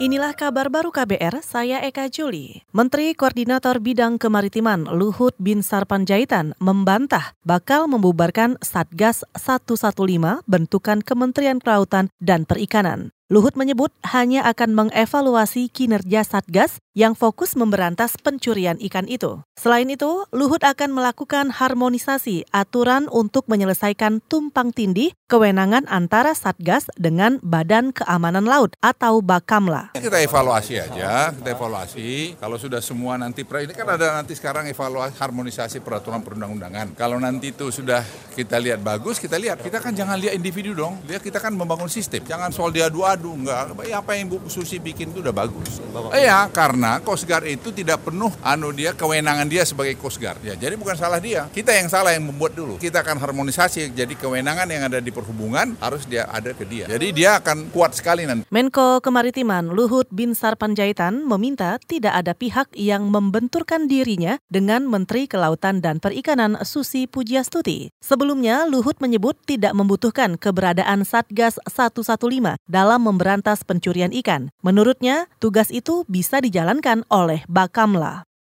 Inilah kabar baru KBR, saya Eka Juli. Menteri Koordinator Bidang Kemaritiman Luhut Bin Sarpanjaitan membantah bakal membubarkan Satgas 115 bentukan Kementerian Kelautan dan Perikanan. Luhut menyebut hanya akan mengevaluasi kinerja Satgas yang fokus memberantas pencurian ikan itu. Selain itu, Luhut akan melakukan harmonisasi aturan untuk menyelesaikan tumpang tindih kewenangan antara Satgas dengan Badan Keamanan Laut atau Bakamla. Kita evaluasi aja, kita evaluasi. Kalau sudah semua nanti, ini kan ada nanti sekarang evaluasi harmonisasi peraturan perundang-undangan. Kalau nanti itu sudah kita lihat bagus, kita lihat. Kita kan jangan lihat individu dong, lihat kita kan membangun sistem. Jangan soal diadu-adu enggak ya apa yang Bu Susi bikin itu udah bagus. Iya, karena Coast Guard itu tidak penuh anu dia kewenangan dia sebagai Coast Guard. Ya, jadi bukan salah dia. Kita yang salah yang membuat dulu. Kita akan harmonisasi jadi kewenangan yang ada di perhubungan harus dia ada ke dia. Jadi dia akan kuat sekali nanti. Menko Kemaritiman Luhut Bin Sarpanjaitan meminta tidak ada pihak yang membenturkan dirinya dengan Menteri Kelautan dan Perikanan Susi Pujiastuti. Sebelumnya, Luhut menyebut tidak membutuhkan keberadaan Satgas 115 dalam memberantas pencurian ikan. Menurutnya, tugas itu bisa dijalankan oleh Bakamla.